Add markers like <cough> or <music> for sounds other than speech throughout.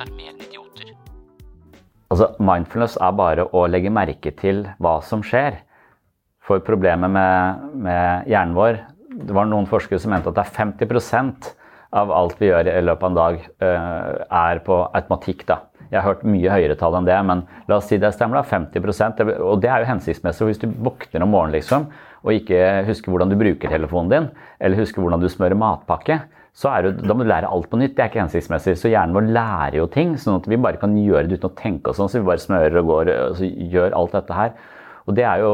sjarmerende idioter. Altså, mindfulness er bare å legge merke til hva som skjer. For problemet med, med hjernen vår Det var noen forskere som mente at det er 50% av alt vi gjør i løpet av en dag, eh, er på automatikk. da. Jeg har hørt mye høyere tall enn det, men la oss si det stemmer. da, 50 Og det er jo hensiktsmessig. Hvis du våkner om morgenen liksom, og ikke husker hvordan du bruker telefonen din, eller husker hvordan du smører matpakke, det, da må du lære alt på nytt. Det er ikke hensiktsmessig. Så hjernen vår lærer jo ting, sånn at vi bare kan gjøre det uten å tenke oss sånn. Så vi bare smører og går og gjør alt dette her. Og det, jo,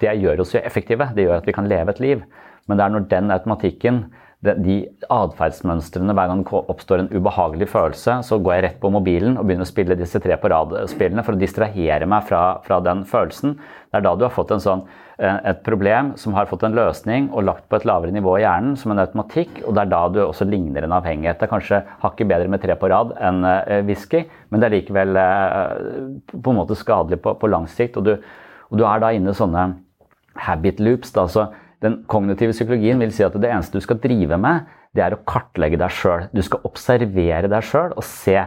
det gjør oss jo effektive. Det gjør at vi kan leve et liv. Men det er når den automatikken, de atferdsmønstrene Hver gang det oppstår en ubehagelig følelse, så går jeg rett på mobilen og begynner å spille disse tre på rad-spillene for å distrahere meg fra, fra, den følelsen. Det er da du har fått en sånn, et problem som har fått en løsning og lagt på et lavere nivå i hjernen som en automatikk, og det er da du også ligner en avhengighet. Det er kanskje hakket bedre med tre på rad enn whisky, men det er likevel på en måte skadelig på, på lang sikt. Og du, og du er da inne i sånne habit loops. da, så den kognitive psykologien vil si at det eneste du skal drive med, det er å kartlegge deg sjøl. Du skal observere deg sjøl og se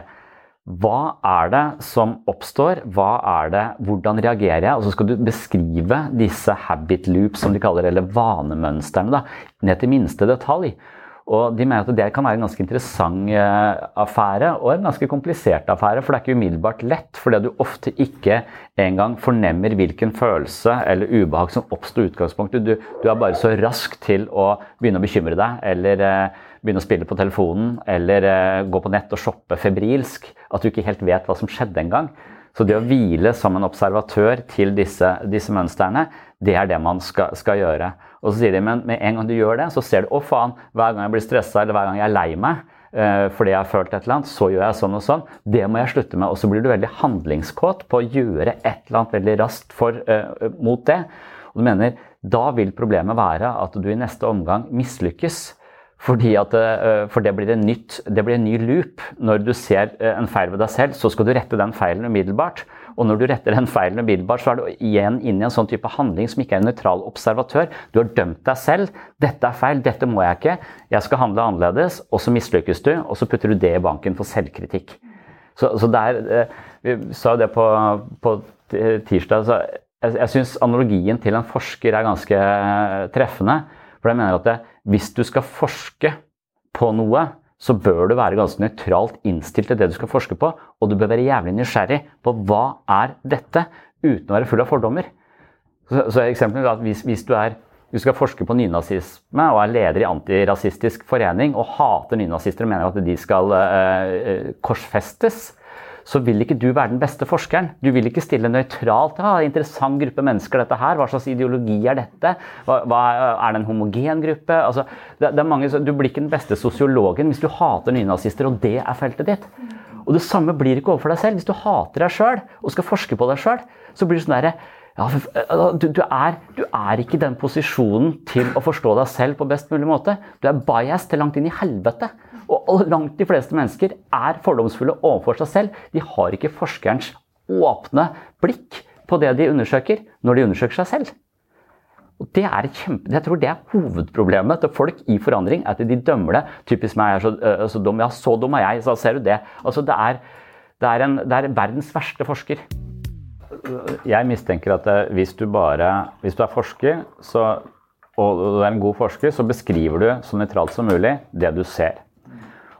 hva er det som oppstår, hva er det, hvordan reagerer jeg? Og så skal du beskrive disse habit loops, som de kaller det, eller vanemønstrene, ned til minste detalj. Og de mener at det kan være en ganske interessant affære og en ganske komplisert affære. For det er ikke umiddelbart lett, fordi du ofte ikke engang fornemmer hvilken følelse eller ubehag som oppstår i utgangspunktet. Du, du, er bare så rask til å begynne å bekymre deg, eller eh, begynne å spille på telefonen, eller eh, gå på nett og shoppe febrilsk, at du ikke helt vet hva som skjedde engang. Så det å hvile som en observatør til disse, disse mønstrene, det er det man skal, skal, gjøre. Og så sier de, men med en gang du gjør det, så ser du å faen, hver gang jeg blir stressa eller hver gang jeg er lei meg uh, fordi jeg har følt et eller annet, så gjør jeg sånn og sånn. Det må jeg slutte med. Og så blir du veldig handlingskåt på å gjøre et eller annet veldig raskt for, uh, mot det. Og du mener, da vil problemet være at du i neste omgang mislykkes. At, for det blir, nytt, det blir, en ny loop. Når du ser en feil ved deg selv, så skal du rette den feilen umiddelbart. Og når du retter den feilen umiddelbart, så er du igjen inn i en sånn type handling som ikke er en nøytral observatør. Du har dømt deg selv. 'Dette er feil. Dette må jeg ikke. Jeg skal handle annerledes.' Og så mislykkes du, og så putter du det i banken for selvkritikk. Så, så der, eh, Vi sa jo det på, på tirsdag. så Jeg, jeg syns analogien til en forsker er ganske treffende. For jeg mener at det, hvis du skal forske på noe, så bør du være ganske nøytralt innstilt til det du skal forske på, og du bør være jævlig nysgjerrig på hva er dette, uten å være full av fordommer. Så, så eksempelet er at hvis, hvis du, er, du skal forske på nynazisme og er leder i Antirasistisk forening og hater nynazister og mener at de skal uh, korsfestes, så vil ikke du være den beste forskeren. Du vil ikke stille nøytralt. Ja, 'Interessant gruppe mennesker, dette her. Hva slags ideologi er dette? Hva, hva, er det en homogen gruppe?' Altså, det, det mange, du blir ikke den beste sosiologen hvis du hater nynazister, og det er feltet ditt. Og det samme blir ikke overfor deg selv. Hvis du hater deg sjøl og skal forske på deg sjøl, så blir det sånn derre ja, du, du, er, du, er, ikke i den posisjonen til å forstå deg selv på best mulig måte. Du er biased til langt inn i helvete. Og langt de fleste mennesker er fordomsfulle overfor seg selv. De har ikke forskerens åpne blikk på det de undersøker, når de undersøker seg selv. Og det er kjempe, Jeg tror det er hovedproblemet til folk i forandring. At de dømmer det. Typisk meg er så, uh, så dum. Ja, så dum er jeg. Så ser du det. Altså, det er, det er, en, det er verdens verste forsker. Jeg mistenker at hvis du bare Hvis du er forsker, så, og du er en god forsker, så beskriver du så nøytralt som mulig det du ser.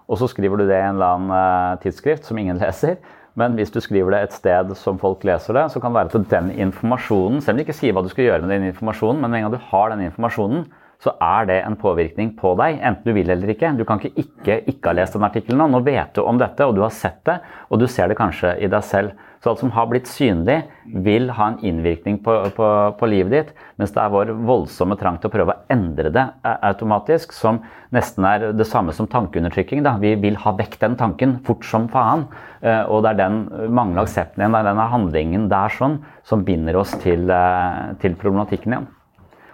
Og så skriver du det i en eller annen uh, tidsskrift som ingen <laughs> leser. Men hvis du skriver det et sted som folk leser det, så kan det være at den informasjonen Selv om du ikke sier hva du skal gjøre med den informasjonen, men en gang du har den informasjonen, så er det en påvirkning på deg, enten du vil eller ikke. Du kan ikke ikke, ikke ha lest den artikkelen. Nå vet du om dette, og du har sett det, og du ser det kanskje i deg selv. Så alt som har blitt synlig, vil ha en innvirkning på, på, på, livet ditt. Mens det er vår voldsomme trang til å prøve å endre det automatisk, som nesten er det samme som tankeundertrykking. Da. Vi vil ha vekk den tanken fort som faen. Og det er den manglende aksepten igjen, det denne handlingen der sånn, som binder oss til, til problematikken igjen.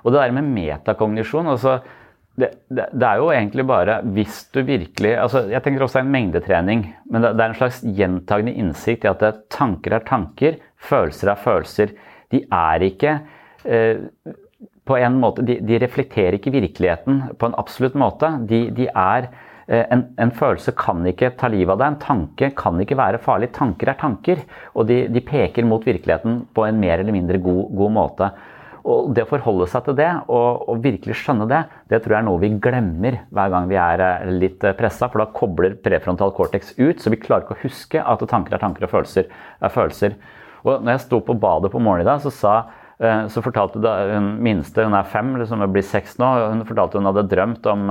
Og det der med metakognisjon altså det, det, er jo egentlig bare hvis du virkelig altså Jeg tenker også en mengdetrening, men det, det, er en slags gjentagende innsikt i at tanker er tanker, følelser er følelser. De er ikke eh, på en måte, de, de, reflekterer ikke virkeligheten på en absolutt måte. De, de er eh, en, en, følelse kan ikke ta livet av deg, en tanke kan ikke være farlig. Tanker er tanker, og de, de peker mot virkeligheten på en mer eller mindre god, god måte. Og det å forholde seg til det og, og, virkelig skjønne det, det tror jeg er noe vi glemmer hver gang vi er eh, litt eh, pressa. For da kobler prefrontal cortex ut, så vi klarer ikke å huske at tanker er tanker og følelser er følelser. Og når jeg sto på badet på morgenen i dag, så sa eh, så fortalte hun minste, hun er fem, liksom blir seks nå, hun fortalte hun hadde drømt om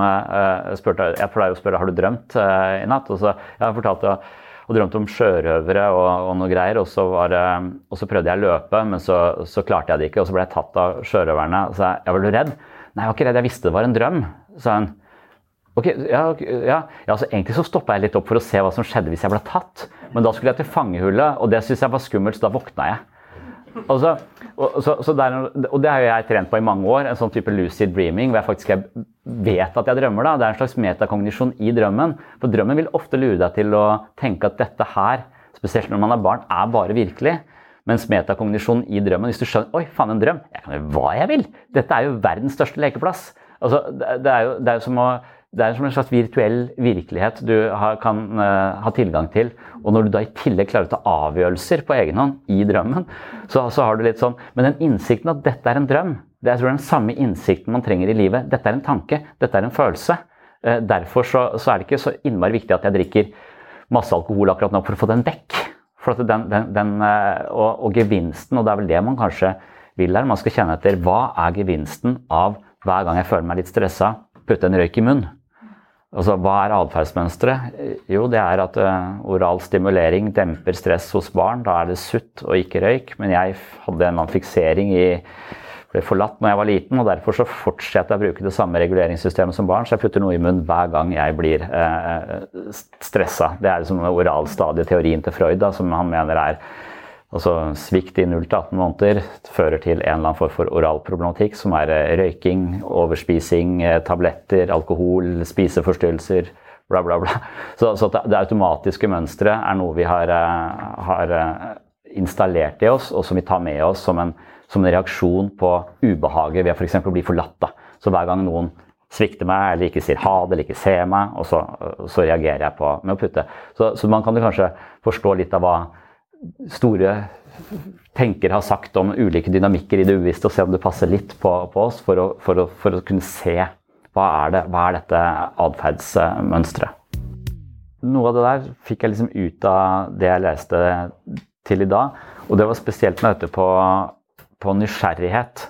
spurte, Jeg pleier å spørre har du drømt i natt. Og så jeg fortalte og drømte om sjørøvere og, og, noe greier. Og så, var, og så, prøvde jeg å løpe, men så, så, klarte jeg det ikke. Og så ble jeg tatt av sjørøverne. Og sa jeg var du redd? Nei, jeg var ikke redd, jeg visste det var en drøm. sa hun. Ok, ja, ja, ja altså Egentlig så stoppa jeg litt opp for å se hva som skjedde hvis jeg ble tatt. Men da skulle jeg til fangehullet, og det syntes jeg var skummelt, så da våkna jeg. Og, så, og, så, så der, og, det har jeg trent på i mange år, en sånn type lucid dreaming, hvor jeg faktisk vet at jeg drømmer. Da. Det er en slags metakognisjon i drømmen. For drømmen vil ofte lure deg til å tenke at dette her, spesielt når man er barn, er bare virkelig. Mens metakognisjon i drømmen, hvis du skjønner Oi, faen, en drøm! Jeg kan gjøre hva jeg vil! Dette er jo verdens største lekeplass. Altså, det, er jo, det er jo som å det er som en slags virtuell virkelighet du har, kan uh, ha tilgang til. Og når du da i tillegg klarer å ta avgjørelser på egen hånd i drømmen, så, så, har du litt sånn Men den innsikten at dette er en drøm, det er tror, den samme innsikten man trenger i livet. Dette er en tanke, dette er en følelse. Uh, derfor så, så, er det ikke så innmari viktig at jeg drikker masse alkohol akkurat nå for å få den vekk. For den, den, den, uh, og, og gevinsten, og det er vel det man kanskje vil her, man skal kjenne etter hva er gevinsten av hver gang jeg føler meg litt stressa, putte en røyk i munnen. Altså, hva er atferdsmønsteret? Jo, det er at uh, oral stimulering demper stress hos barn. Da er det sutt og ikke røyk. Men jeg hadde en fiksering i ble forlatt når jeg var liten, og derfor så fortsetter jeg å bruke det samme reguleringssystemet som barn. Så jeg putter noe i munnen hver gang jeg blir uh, stressa. Det er liksom oralstadieteorien til Freud, da, som han mener er Altså svikt i 0-18 måneder fører til en eller annen form for oralproblematikk, som er eh, røyking, overspising, eh, tabletter, alkohol, spiseforstyrrelser, bla, bla, bla. Så, så det automatiske mønsteret er noe vi har, eh, har, installert i oss, og som vi tar med oss som en, som en reaksjon på ubehaget ved f.eks. å bli forlatt. Så hver gang noen svikter meg, eller ikke sier ha det, eller ikke ser meg, og så, så reagerer jeg på med å putte. Så, så man kan kanskje forstå litt av hva store tenkere har sagt om ulike dynamikker i det uvisste, og se om det passer litt på, på oss, for å, for, å, for å, kunne se hva er, det, hva er dette atferdsmønsteret. Noe av det der fikk jeg liksom ut av det jeg leste til i dag, og det var spesielt dette på, på nysgjerrighet.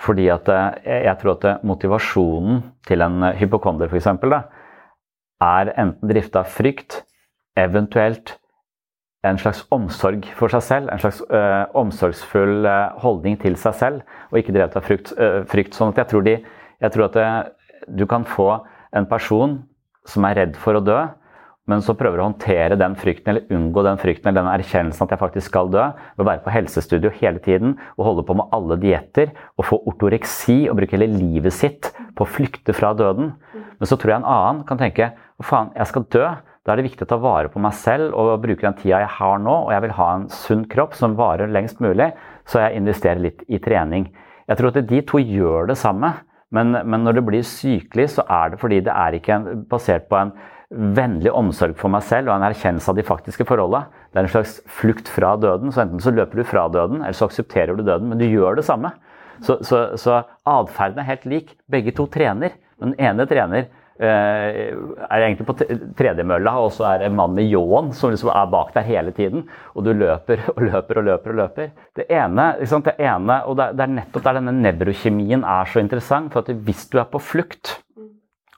Fordi at eh, jeg tror at motivasjonen til en hypokonder f.eks. er enten drifta av frykt, eventuelt en slags omsorg for seg selv. En slags øh, omsorgsfull holdning til seg selv, og ikke drevet av frykt. Øh, frykt. Sånn at jeg tror, de, jeg tror at det, du kan få en person som er redd for å dø, men så prøver å håndtere den frykten eller unngå den frykten eller den erkjennelsen at jeg faktisk skal dø, ved å være på helsestudio hele tiden og holde på med alle dietter og få ortoreksi og bruke hele livet sitt på å flykte fra døden. Men så tror jeg en annen kan tenke faen, jeg skal dø. Da er det viktig å ta vare på meg selv og bruke den tida jeg har nå. Og jeg vil ha en sunn kropp som varer lengst mulig, så jeg investerer litt i trening. Jeg tror at de to gjør det samme. Men, men når det blir sykelig, så er det fordi det er ikke en, basert på en vennlig omsorg for meg selv og en erkjennelse av de faktiske forholdene. Det er en slags flukt fra døden. så Enten så løper du fra døden, eller så aksepterer du døden. Men du gjør det samme. Så, så, så atferden er helt lik. Begge to trener. Den ene trener er egentlig på tredjemølla, og så er det en mann med ljåen som liksom er bak der hele tiden. Og du løper og løper og løper. og løper. Det ene, det ene og det er nettopp der denne nevrokjemien er så interessant. for at Hvis du er på flukt,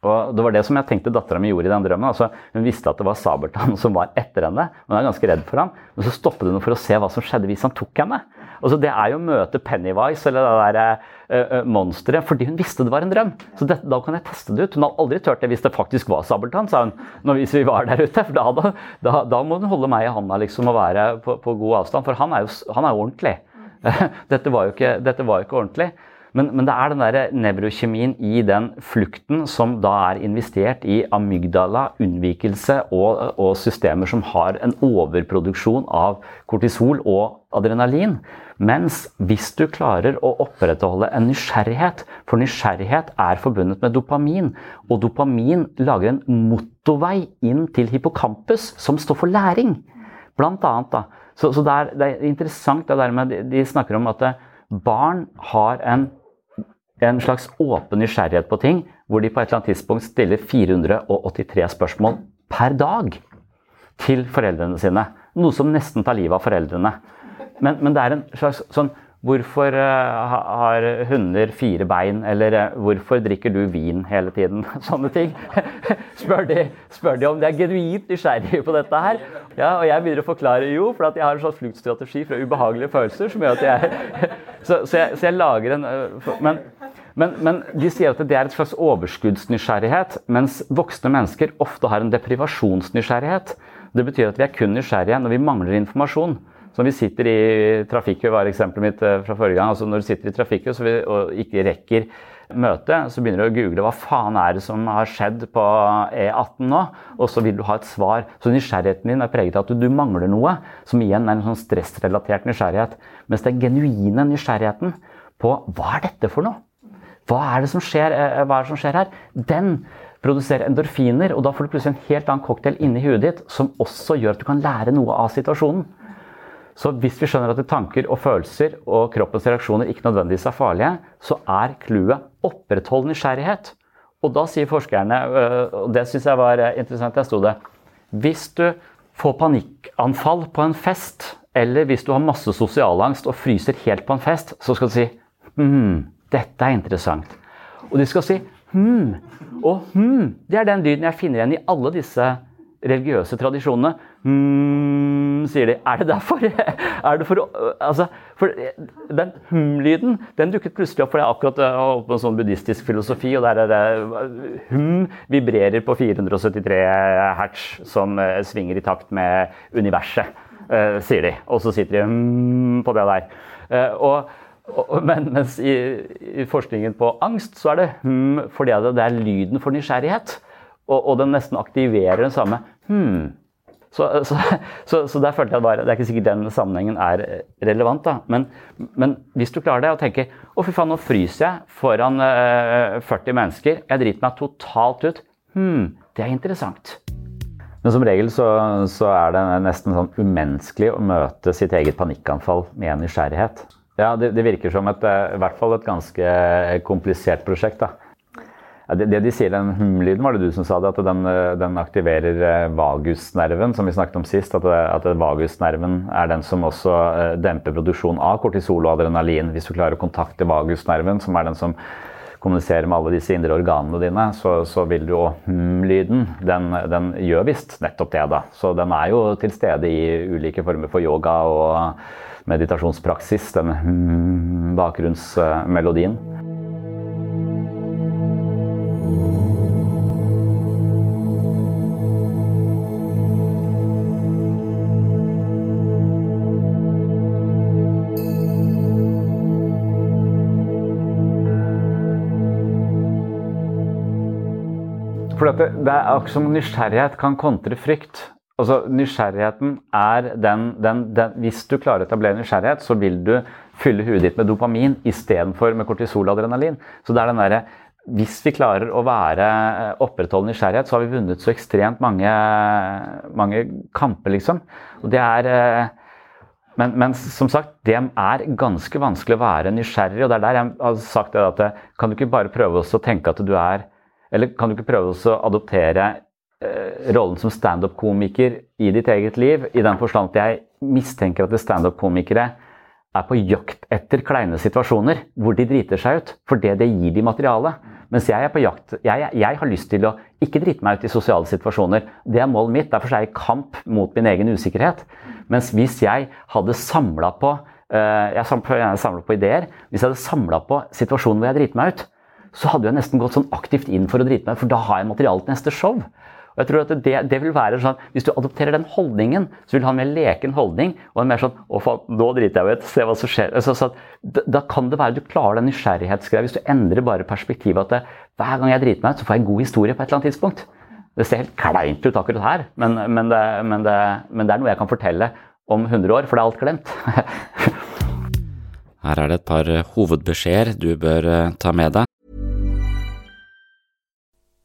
og Det var det som jeg tenkte dattera mi gjorde i den drømmen. Altså, hun visste at det var Sabeltann som var etter henne. Hun er ganske redd for ham, men så stoppet hun for å se hva som skjedde hvis han tok henne. Altså, det er jo å møte Pennywise eller det der uh, monsteret fordi hun visste det var en drøm. Så det, da kan jeg teste det ut. Hun hadde aldri turt det hvis det faktisk var Sabeltann, sa hun når, hvis vi var der ute. For da, da, da, må hun holde meg i handa liksom, og være på, på, god avstand, for han er jo, han er ordentlig. <laughs> dette, var jo ikke, dette var jo ikke ordentlig. Men, men, det er den der nevrokjemien i den flukten som da er investert i amygdala, unnvikelse og, og, systemer som har en overproduksjon av kortisol og adrenalin. Mens hvis du klarer å opprettholde en nysgjerrighet, for nysgjerrighet er forbundet med dopamin, og dopamin lager en motorvei inn til hippocampus, som står for læring. Blant annet, da. Så, så det, er, det, er, interessant det der med De snakker om at barn har en en slags åpen nysgjerrighet på ting, hvor de på et eller annet tidspunkt stiller 483 spørsmål per dag til foreldrene sine. Noe som nesten tar livet av foreldrene. Men, men det er en slags sånn Hvorfor uh, har hunder fire bein? Eller uh, hvorfor drikker du vin hele tiden? <laughs> Sånne ting. <laughs> spør, de, spør de om de er genuint nysgjerrige på dette her. Ja, og jeg begynner å forklare jo, for jeg har en slags fluktstrategi fra ubehagelige følelser som gjør at jeg <laughs> Så, så, jeg, så jeg, lager en uh, men, men, men, de sier at det er et slags overskuddsnysgjerrighet, mens voksne mennesker ofte har en deprivasjonsnysgjerrighet. Det betyr at vi er kun nysgjerrige når vi mangler informasjon. Når vi sitter i trafikkø, var eksempelet mitt eh, fra forrige gang. altså Når du sitter i trafikkø og ikke rekker møte, så begynner du å google hva faen er det som har skjedd på E18 nå, og så vil du ha et svar. Så nysgjerrigheten din er preget av at du mangler noe, som igjen er en sånn stressrelatert nysgjerrighet. Mens den genuine nysgjerrigheten på hva er dette for noe? Hva er det som skjer, eh, er det som skjer her? Den produserer endorfiner, og da får du plutselig en helt annen cocktail inni huet ditt som også gjør at du kan lære noe av situasjonen. Så hvis vi skjønner at tanker og følelser og kroppens reaksjoner ikke nødvendigvis er farlige, så er clouet oppretthold nysgjerrighet. Og da sier forskerne, øh, og det syns jeg var øh, interessant, jeg sto det Hvis du får panikkanfall på en fest, eller hvis du har masse sosialangst og fryser helt på en fest, så skal du si hm, dette er interessant. Og de skal si hm. Og hm, det er den lyden jeg finner igjen i alle disse religiøse tradisjonene. Hmm, sier de. Er det derfor? Er det for, altså, for den hum-lyden den dukket plutselig opp fordi jeg akkurat har holdt på en sånn buddhistisk filosofi, og der er det hum vibrerer på 473 hertz som uh, svinger i takt med universet, uh, sier de. Og så sitter de hum på det der. Uh, og men mens i, i, forskningen på angst så er det hm fordi det er lyden for nysgjerrighet. Og, og den nesten aktiverer den samme Hm, Så, så, så, så, der følte jeg bare Det er ikke sikkert den sammenhengen er relevant, da. Men, men hvis du klarer det og tenker å fy faen, nå fryser jeg foran uh, 40 mennesker, jeg driter meg totalt ut. Hm, det er interessant. Men som regel så, så, er det nesten sånn umenneskelig å møte sitt eget panikkanfall med en nysgjerrighet. Ja, det, det virker som et, i hvert fall et ganske komplisert prosjekt. da. Det, det, de sier, den hum-lyden, var det du som sa det? At den, den aktiverer eh, vagusnerven, som vi snakket om sist. At, at vagusnerven er den som også eh, demper produksjonen av kortisol og adrenalin. Hvis du klarer å kontakte vagusnerven, som er den som kommuniserer med alle disse indre organene dine, så, så vil òg hm-lyden Den, den gjør visst nettopp det, da. Så den er jo til stede i ulike former for yoga og meditasjonspraksis, den hm bakgrunnsmelodien. For det, det er akkurat som nysgjerrighet kan kontre frykt. Altså, nysgjerrigheten er den, den, den, Hvis du klarer å etablere nysgjerrighet, så vil du fylle huet ditt med dopamin istedenfor med kortisol og adrenalin. Så det er den der, Hvis vi klarer å være opprettholde nysgjerrighet, så har vi vunnet så ekstremt mange, mange kamper, liksom. Og det er men, men, som sagt, det er ganske vanskelig å være nysgjerrig. og det er der jeg har sagt det at Kan du ikke bare prøve å tenke at du er eller kan du ikke prøve å adoptere eh, rollen som standup-komiker i ditt eget liv? I den forstand at jeg mistenker at standup-komikere er på jakt etter kleine situasjoner hvor de driter seg ut, for det gir de materiale. Mens jeg er på jakt jeg, jeg, har lyst til å ikke drite meg ut i sosiale situasjoner. Det er målet mitt. Derfor er jeg i kamp mot min egen usikkerhet. Mens hvis jeg hadde samla på uh, Jeg samler på ideer. Hvis jeg hadde samla på situasjonen hvor jeg driter meg ut, så hadde jeg nesten gått sånn aktivt inn for å drite meg, ut, for da har jeg materiale til neste show. Og jeg tror at det, det, vil være sånn, Hvis du adopterer den holdningen, så vil du ha en mer leken holdning. og en mer sånn, å faen, nå driter jeg ut, se hva som skjer. Så, så, da, da, kan det være du klarer den nysgjerrighetsgreia hvis du endrer bare perspektivet. at det, Hver gang jeg driter meg ut, så får jeg en god historie på et eller annet tidspunkt. Det ser helt kleint ut akkurat her, men, men, det, men, men det er noe jeg kan fortelle om 100 år, for det er alt glemt. <laughs> Her er det et par hovedbeskjeder du bør eh, ta med deg.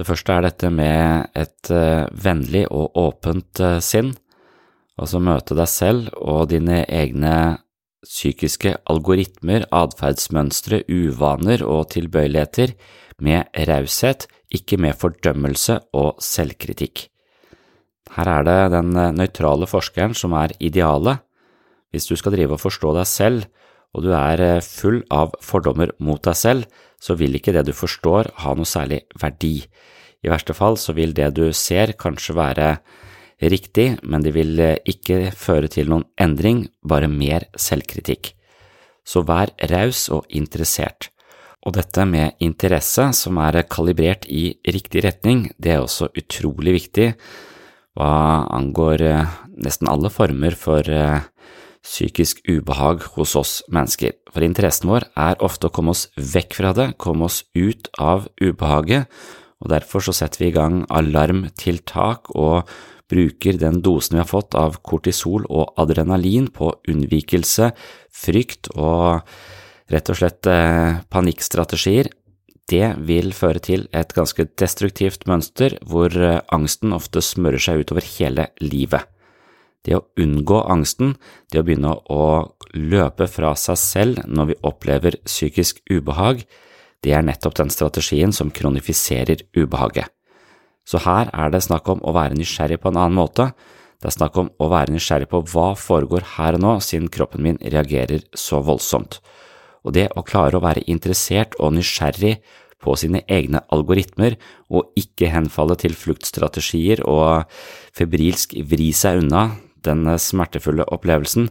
Det første er dette med et uh, vennlig og åpent uh, sinn, altså møte deg selv og dine egne psykiske algoritmer, atferdsmønstre, uvaner og tilbøyeligheter med raushet, ikke med fordømmelse og selvkritikk. Her er det den nøytrale forskeren som er idealet. Hvis du skal drive og forstå deg selv, og du er full av fordommer mot deg selv, så vil ikke det du forstår ha noe særlig verdi. I verste fall så vil det du ser kanskje være riktig, men det vil ikke føre til noen endring, bare mer selvkritikk. Så vær raus og interessert. Og dette med interesse som er kalibrert i riktig retning, det er også utrolig viktig hva angår nesten alle former for psykisk ubehag hos oss mennesker. For interessen vår er ofte å komme oss vekk fra det, komme oss ut av ubehaget, og derfor så setter vi i gang alarmtiltak og bruker den dosen vi har fått av kortisol og adrenalin på unnvikelse, frykt og rett og slett eh, panikkstrategier. Det vil føre til et ganske destruktivt mønster hvor eh, angsten ofte smører seg utover hele livet. Det å unngå angsten, det å begynne å løpe fra seg selv når vi opplever psykisk ubehag, det er nettopp den strategien som kronifiserer ubehaget. Så her er det snakk om å være nysgjerrig på en annen måte. Det er snakk om å være nysgjerrig på hva foregår her og nå, siden kroppen min reagerer så voldsomt. Og det å klare å være interessert og nysgjerrig på sine egne algoritmer og ikke henfalle til fluktstrategier og febrilsk vri seg unna den smertefulle opplevelsen,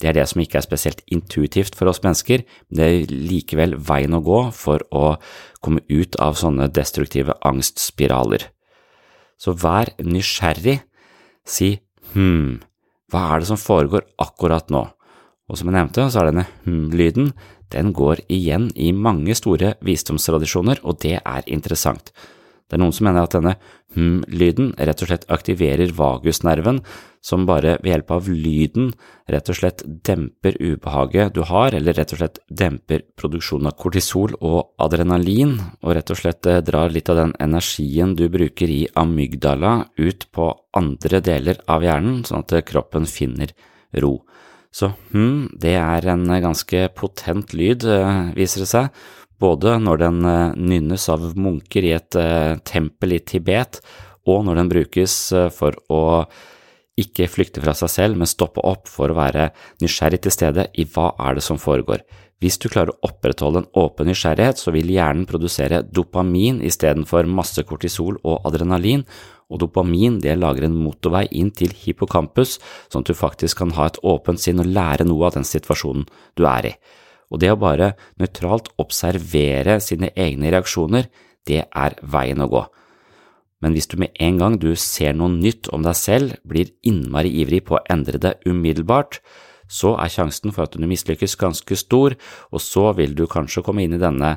det er det som ikke er spesielt intuitivt for oss mennesker, men det er likevel veien å gå for å komme ut av sånne destruktive angstspiraler. Så vær nysgjerrig, si hm, hva er det som foregår akkurat nå? Og som jeg nevnte, så er denne hm-lyden, den går igjen i mange store visdomstradisjoner, og det er interessant. Det er noen som mener at denne hm-lyden rett og slett aktiverer vagusnerven, som bare ved hjelp av lyden rett og slett demper ubehaget du har, eller rett og slett demper produksjonen av kortisol og adrenalin, og rett og slett eh, drar litt av den energien du bruker i amygdala ut på andre deler av hjernen, sånn at kroppen finner ro. Så hm, det er en ganske potent lyd, eh, viser det seg, både når den eh, nynnes av munker i et tempel i Tibet, og når den brukes for å ikke flykte fra seg selv, men stoppe opp for å være nysgjerrig til stede i hva er det som foregår. Hvis du klarer å opprettholde en åpen nysgjerrighet, så vil hjernen produsere dopamin istedenfor masse kortisol og adrenalin, og dopamin det lager en motorvei inn til hippocampus, sånn at du faktisk kan ha et åpent sinn og lære noe av den situasjonen du er i. Og det å bare nøytralt observere sine egne reaksjoner, det er veien å gå. Men hvis du med en gang du ser noe nytt om deg selv, blir innmari ivrig på å endre det umiddelbart, så er sjansen for at du mislykkes ganske stor, og så vil du kanskje komme inn i denne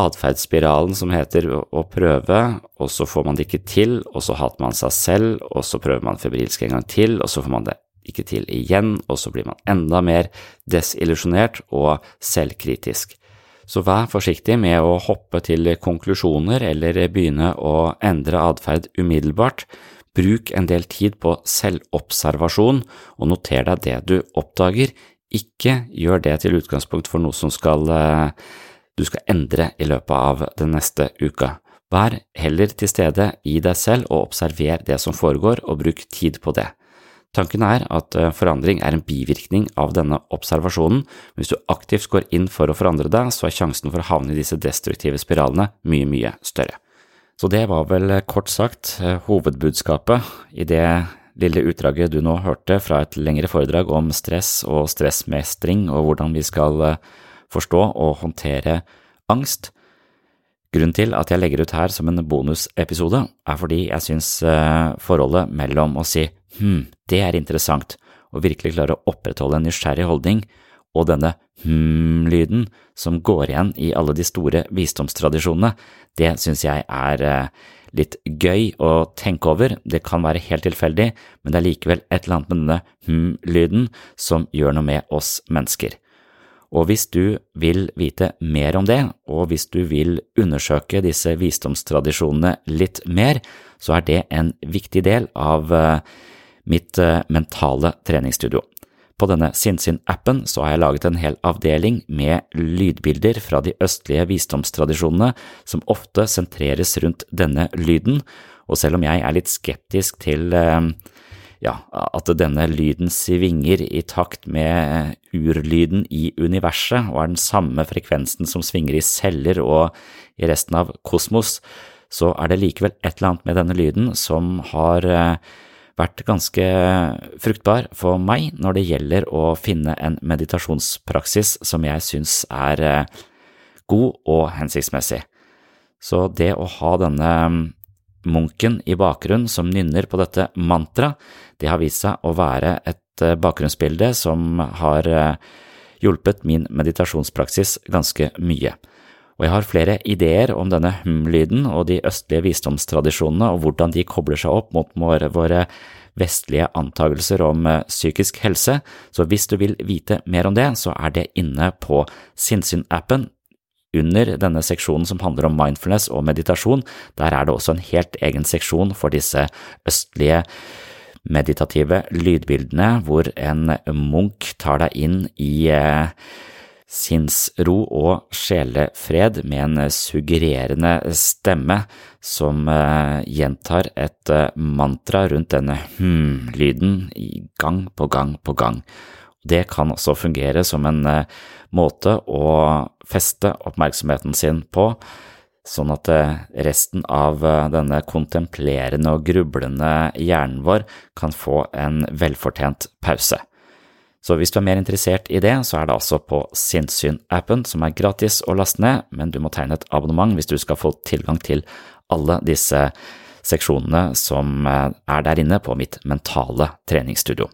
atferdsspiralen som heter å prøve, og så får man det ikke til, og så hater man seg selv, og så prøver man febrilsk en gang til, og så får man det ikke til igjen, og så blir man enda mer desillusjonert og selvkritisk. Så vær forsiktig med å hoppe til konklusjoner eller begynne å endre atferd umiddelbart. Bruk en del tid på selvobservasjon, og noter deg det du oppdager. Ikke gjør det til utgangspunkt for noe som skal, eh, du skal endre i løpet av den neste uka. Vær heller til stede i deg selv og observer det som foregår, og bruk tid på det. Tanken er at eh, forandring er en bivirkning av denne observasjonen. men Hvis du aktivt går inn for å forandre deg, så er sjansen for å havne i disse destruktive spiralene mye, mye større. Så det var vel eh, kort sagt eh, hovedbudskapet i det lille utdraget du nå hørte fra et lengre foredrag om stress og stressmestring og hvordan vi skal forstå og håndtere angst. Grunnen til at jeg legger ut her som en bonusepisode, er fordi jeg synes forholdet mellom å si hm, det er interessant, og virkelig klare å opprettholde en nysgjerrig holdning, og denne hm-lyden som går igjen i alle de store visdomstradisjonene, det synes jeg er eh, litt gøy å tenke over. Det kan være helt tilfeldig, men det er likevel et eller annet med denne hm-lyden som gjør noe med oss mennesker. Og hvis du vil vite mer om det, og hvis du vil undersøke disse visdomstradisjonene litt mer, så er det en viktig del av uh, mitt eh, mentale treningsstudio. På denne Sinnsyn-appen så har jeg laget en hel avdeling med lydbilder fra de østlige visdomstradisjonene som ofte sentreres rundt denne lyden, og selv om jeg er litt skeptisk til eh, ja, at denne lyden svinger i takt med urlyden i universet og er den samme frekvensen som svinger i celler og i resten av kosmos, så er det likevel et eller annet med denne lyden som har eh, vært ganske fruktbar for meg når det gjelder å finne en meditasjonspraksis som jeg syns er eh, god og hensiktsmessig. Så det å ha denne mm, munken i bakgrunnen som nynner på dette mantraet, det har vist seg å være et eh, bakgrunnsbilde som har eh, hjulpet min meditasjonspraksis ganske mye. Og jeg har flere ideer om denne hm-lyden og de østlige visdomstradisjonene og hvordan de kobler seg opp mot våre vestlige antagelser om eh, psykisk helse, så hvis du vil vite mer om det, så er det inne på Sinnsyn-appen. Under denne seksjonen som handler om mindfulness og meditasjon, der er det også en helt egen seksjon for disse østlige meditative lydbildene, hvor en munk tar deg inn i eh, sinnsro og sjelefred med en suggererende stemme som uh, gjentar et uh, mantra rundt denne hm-lyden gang på gang på gang. Det kan også fungere som en uh, måte å feste oppmerksomheten sin på, sånn at resten av denne kontemplerende og grublende hjernen vår kan få en velfortjent pause. Så hvis du er mer interessert i det, så er det altså på Sinnssyn-appen, som er gratis å laste ned, men du må tegne et abonnement hvis du skal få tilgang til alle disse seksjonene som eh, er der inne på mitt mentale treningsstudio.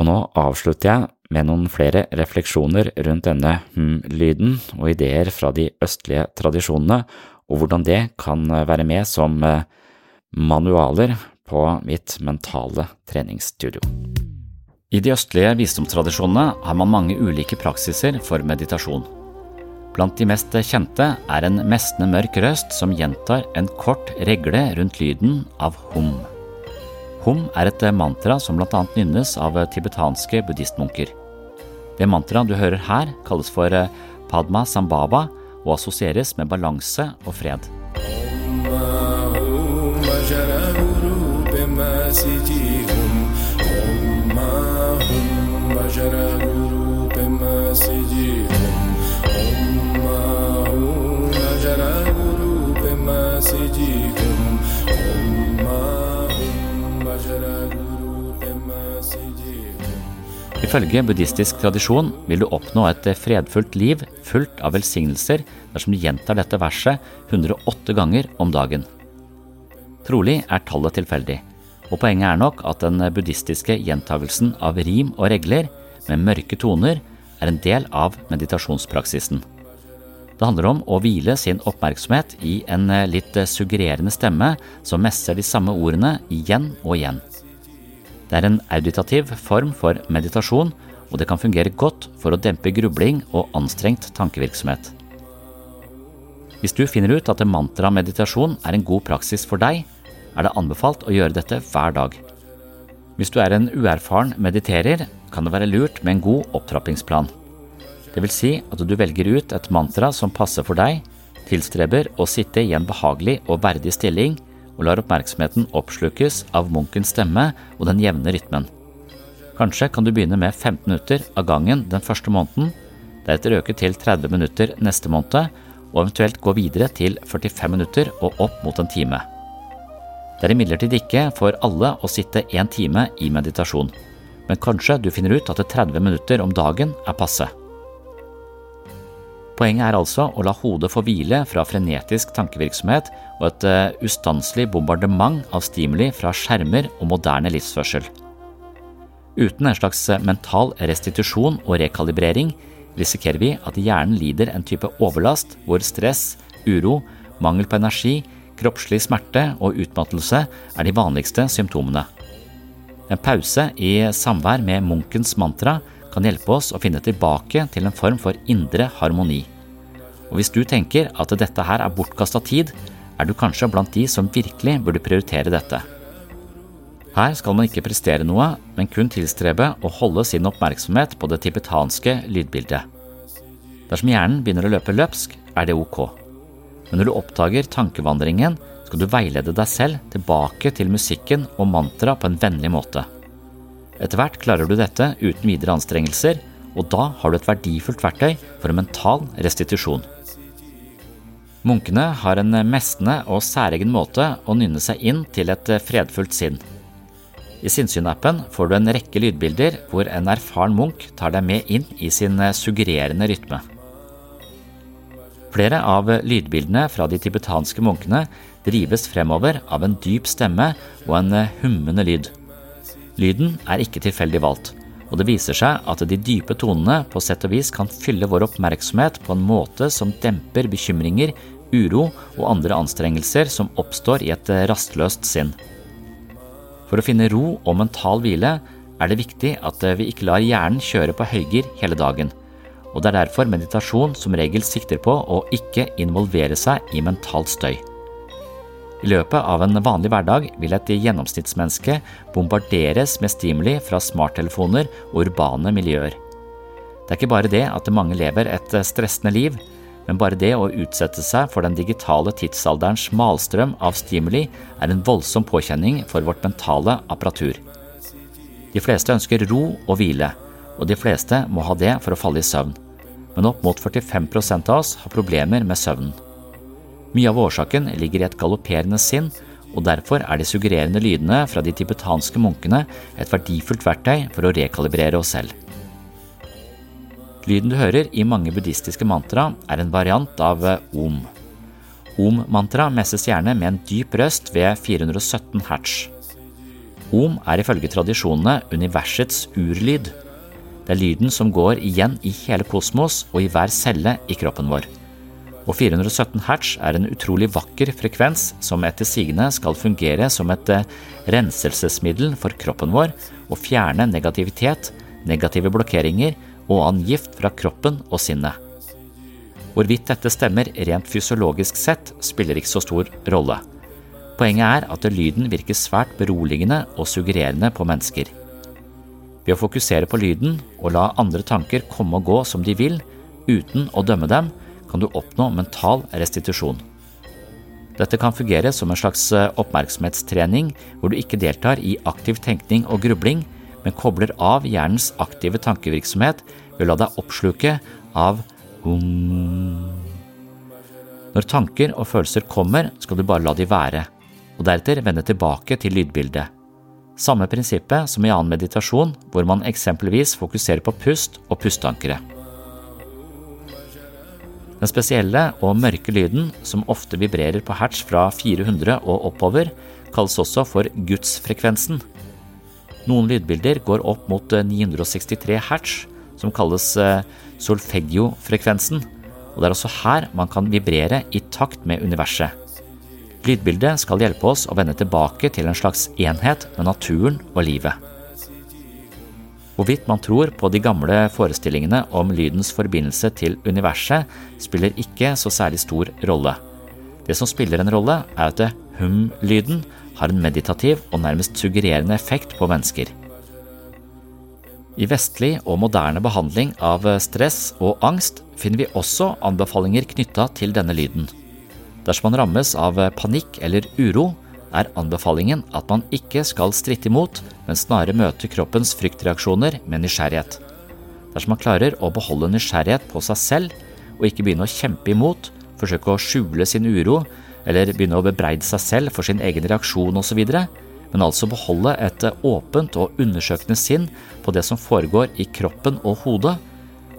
Og nå avslutter jeg med noen flere refleksjoner rundt denne hm-lyden og ideer fra de østlige tradisjonene, og hvordan det kan være med som eh, manualer på mitt mentale treningsstudio. I de østlige visdomstradisjonene har man mange ulike praksiser for meditasjon. Blant de mest kjente er en mestende mørk røst som gjentar en kort regle rundt lyden av hum. Hum er et mantra som annet nynnes av tibetanske buddhistmunker. Det mantraet du hører her, kalles for Padma Sambhava og assosieres med balanse og fred. Ifølge buddhistisk tradisjon vil du oppnå et fredfullt liv fullt av velsignelser dersom du gjentar dette verset 108 ganger om dagen. Trolig er tallet tilfeldig, og poenget er nok at den buddhistiske gjentagelsen av rim og regler med mørke toner er en del av meditasjonspraksisen. Det handler om å hvile sin oppmerksomhet i en litt suggererende stemme som messer de samme ordene igjen og igjen. Det er en auditativ form for meditasjon, og det kan fungere godt for å dempe grubling og anstrengt tankevirksomhet. Hvis du finner ut at mantra-meditasjon er en god praksis for deg, er det anbefalt å gjøre dette hver dag. Hvis du er en uerfaren mediterer, kan det være lurt med en god opptrappingsplan. Det vil si at du velger ut et mantra som passer for deg, tilstreber å sitte i en behagelig og verdig stilling og lar oppmerksomheten oppslukes av munkens stemme og den jevne rytmen. Kanskje kan du begynne med 15 minutter av gangen den første måneden, deretter øke til 30 minutter neste måned, og eventuelt gå videre til 45 minutter og opp mot en time. Det er imidlertid ikke for alle å sitte én time i meditasjon, men kanskje du finner ut at 30 minutter om dagen er passe. Poenget er altså å la hodet få hvile fra frenetisk tankevirksomhet og et uh, ustanselig bombardement av stimuli fra skjermer og moderne livsførsel. Uten en slags eh, mental restitusjon og rekalibrering risikerer vi at hjernen lider en type overlast hvor stress, uro, mangel på energi, kroppslig smerte og utmattelse er de vanligste symptomene. En pause i samvær med munkens mantra kan hjelpe oss å finne tilbake til en form for indre harmoni. Og hvis du tenker at dette her er bortkasta tid, er du kanskje blant de som virkelig burde prioritere dette. Her skal man ikke prestere noe, men kun tilstrebe å holde sin oppmerksomhet på det tibetanske lydbildet. Dersom hjernen begynner å løpe løpsk, er det ok. Men når du oppdager tankevandringen, skal du veilede deg selv tilbake til musikken og mantra på en vennlig måte. Etter hvert klarer du dette uten videre anstrengelser, og da har du et verdifullt verktøy for en mental restitusjon. Munkene har en mestende og særegen måte å nynne seg inn til et fredfullt sinn. I Sinnssyn-appen får du en rekke lydbilder hvor en erfaren munk tar deg med inn i sin suggererende rytme. Flere av lydbildene fra de tibetanske munkene drives fremover av en dyp stemme og en hummende lyd. Lyden er ikke tilfeldig valgt, og det viser seg at de dype tonene på sett og vis kan fylle vår oppmerksomhet på en måte som demper bekymringer, uro og andre anstrengelser som oppstår i et rastløst sinn. For å finne ro og mental hvile er det viktig at vi ikke lar hjernen kjøre på høygir hele dagen, og det er derfor meditasjon som regel sikter på å ikke involvere seg i mental støy. I løpet av en vanlig hverdag vil et gjennomsnittsmenneske bombarderes med stimuli fra smarttelefoner og urbane miljøer. Det er ikke bare det at mange lever et stressende liv, men bare det å utsette seg for den digitale tidsalderens malstrøm av stimuli er en voldsom påkjenning for vårt mentale apparatur. De fleste ønsker ro og hvile, og de fleste må ha det for å falle i søvn. Men opp mot 45 av oss har problemer med søvnen. Mye av årsaken ligger i et galopperende sinn, og derfor er de suggererende lydene fra de tibetanske munkene et verdifullt verktøy for å rekalibrere oss selv. Lyden du hører i mange buddhistiske mantra, er en variant av eh, om. Om-mantra messes gjerne med en dyp røst ved 417 hertz. Om er ifølge tradisjonene universets urlyd. Det er lyden som går igjen i hele kosmos og i hver celle i kroppen vår. Og 417 hertz er en utrolig vakker frekvens som etter sigende skal fungere som et eh, renselsesmiddel for kroppen vår og fjerne negativitet, negative blokkeringer og annen gift fra kroppen og sinnet. Hvorvidt dette stemmer rent fysiologisk sett, spiller ikke så stor rolle. Poenget er at lyden virker svært beroligende og suggererende på mennesker. Ved å fokusere på lyden og la andre tanker komme og gå som de vil, uten å dømme dem, kan du oppnå mental restitusjon. Dette kan fungere som en slags oppmerksomhetstrening hvor du ikke deltar i aktiv tenkning og grubling, men kobler av hjernens aktive tankevirksomhet ved å la deg oppsluke av um. Når tanker og følelser kommer, skal du bare la de være, og deretter vende tilbake til lydbildet. Samme prinsippet som i annen meditasjon, hvor man eksempelvis fokuserer på pust og pusteankere. Den spesielle og mørke lyden, som ofte vibrerer på hertz fra 400 og oppover, kalles også for gudsfrekvensen. Noen lydbilder går opp mot 963 eh, hertz, som kalles eh, solfeggio-frekvensen, og det er også her man kan vibrere i takt med universet. Lydbildet skal hjelpe oss å vende tilbake til en slags enhet med naturen og livet. Hvorvidt man tror på de gamle forestillingene om lydens forbindelse til universet, spiller ikke så særlig stor rolle. Det som spiller en rolle, er at hum-lyden har en meditativ og nærmest suggererende effekt på mennesker. I vestlig og moderne behandling av stress og angst finner vi også anbefalinger knytta til denne lyden. Dersom man rammes av panikk eller uro, er anbefalingen at man ikke skal stritte imot, men snarere møte kroppens fryktreaksjoner med nysgjerrighet. Dersom man klarer å beholde nysgjerrighet på seg selv, og ikke begynne å kjempe imot, forsøke å skjule sin uro eller begynne å bebreide seg selv for sin egen reaksjon osv., men altså beholde et åpent og undersøkende sinn på det som foregår i kroppen og hodet,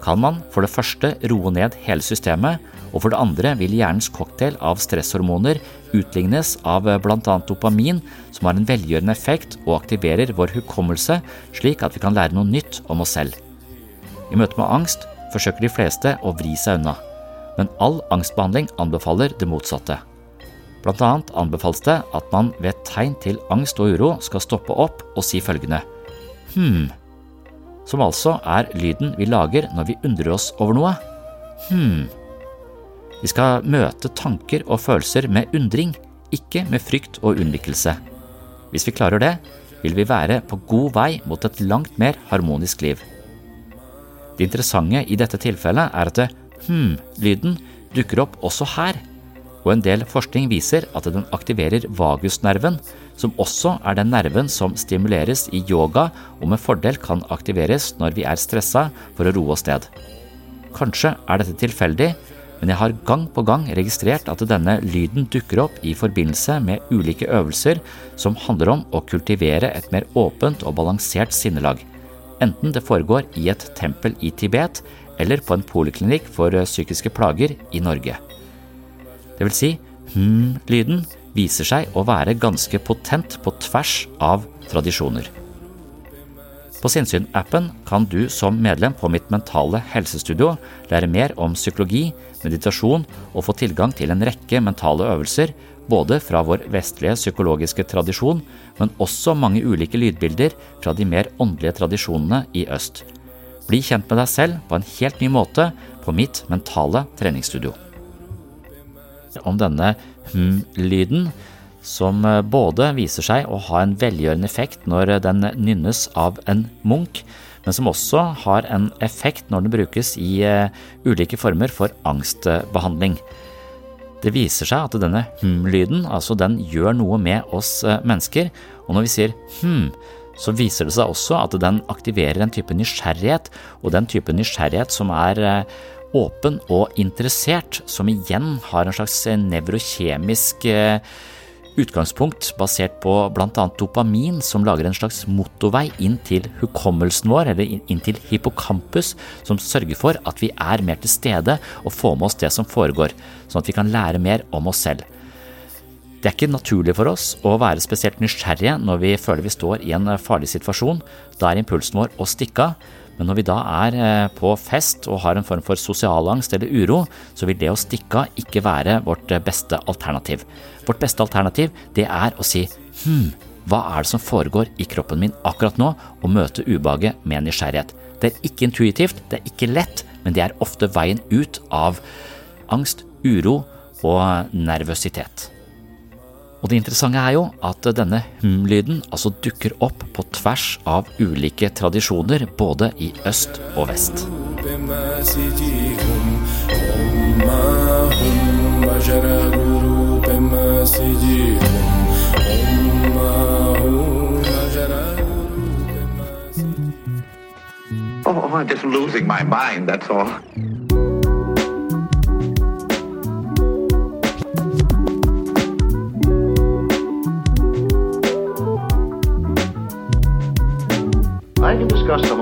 kan man for det første roe ned hele systemet, og for det andre vil hjernens cocktail av stresshormoner utlignes av bl.a. dopamin, som har en velgjørende effekt og aktiverer vår hukommelse slik at vi kan lære noe nytt om oss selv. I møte med angst forsøker de fleste å vri seg unna, men all angstbehandling anbefaler det motsatte. Blant annet anbefales det at man ved tegn til angst og uro skal stoppe opp og si følgende hm, som altså er lyden vi lager når vi undrer oss over noe. Hm. Vi skal møte tanker og følelser med undring, ikke med frykt og unnvikelse. Hvis vi klarer det, vil vi være på god vei mot et langt mer harmonisk liv. Det interessante i dette tilfellet er at hm-lyden dukker opp også her, og en del forskning viser at den aktiverer vagusnerven, som også er den nerven som stimuleres i yoga og med fordel kan aktiveres når vi er stressa for å roe oss ned. Kanskje er dette tilfeldig, men jeg har gang på gang registrert at denne lyden dukker opp i forbindelse med ulike øvelser som handler om å kultivere et mer åpent og balansert sinnelag, enten det foregår i et tempel i Tibet eller på en poliklinikk for psykiske plager i Norge. Det vil si, hm-lyden viser seg å være ganske potent på tvers av tradisjoner. På Sinnsyn-appen kan du som medlem på mitt mentale helsestudio lære mer om psykologi, meditasjon og få tilgang til en rekke mentale øvelser, både fra vår vestlige psykologiske tradisjon, men også mange ulike lydbilder fra de mer åndelige tradisjonene i øst. Bli kjent med deg selv på en helt ny måte på mitt mentale treningsstudio. Om denne hm-lyden som eh, både viser seg å ha en velgjørende effekt når den nynnes av en munk, men som også har en effekt når den brukes i eh, ulike former for angstbehandling. Det viser seg at denne hm-lyden altså den gjør noe med oss eh, mennesker, og når vi sier hm, så viser det seg også at den aktiverer en type nysgjerrighet, og den type nysgjerrighet som er åpen og interessert, som igjen har en slags nevrokjemisk utgangspunkt basert på bl.a. dopamin, som lager en slags motorvei inn til hukommelsen vår, eller inn til hippocampus, som sørger for at vi er mer til stede og får med oss det som foregår, sånn at vi kan lære mer om oss selv. Det er ikke naturlig for oss å være spesielt nysgjerrige når vi føler vi står i en farlig situasjon. Da er impulsen vår å stikke av. Men når vi da er eh, på fest og har en form for sosialangst eller uro, så vil det å stikke av ikke være vårt eh, beste alternativ. Vårt beste alternativ det er å si hm, hva er det som foregår i kroppen min akkurat nå, og møte ubehaget med nysgjerrighet. Det er ikke intuitivt, det er ikke lett, men det er ofte veien ut av angst, uro og nervøsitet. Og det interessante er jo at denne hm-lyden altså dukker opp på tvers av ulike tradisjoner både i øst og vest. Oh, I'm just losing my mind, that's all.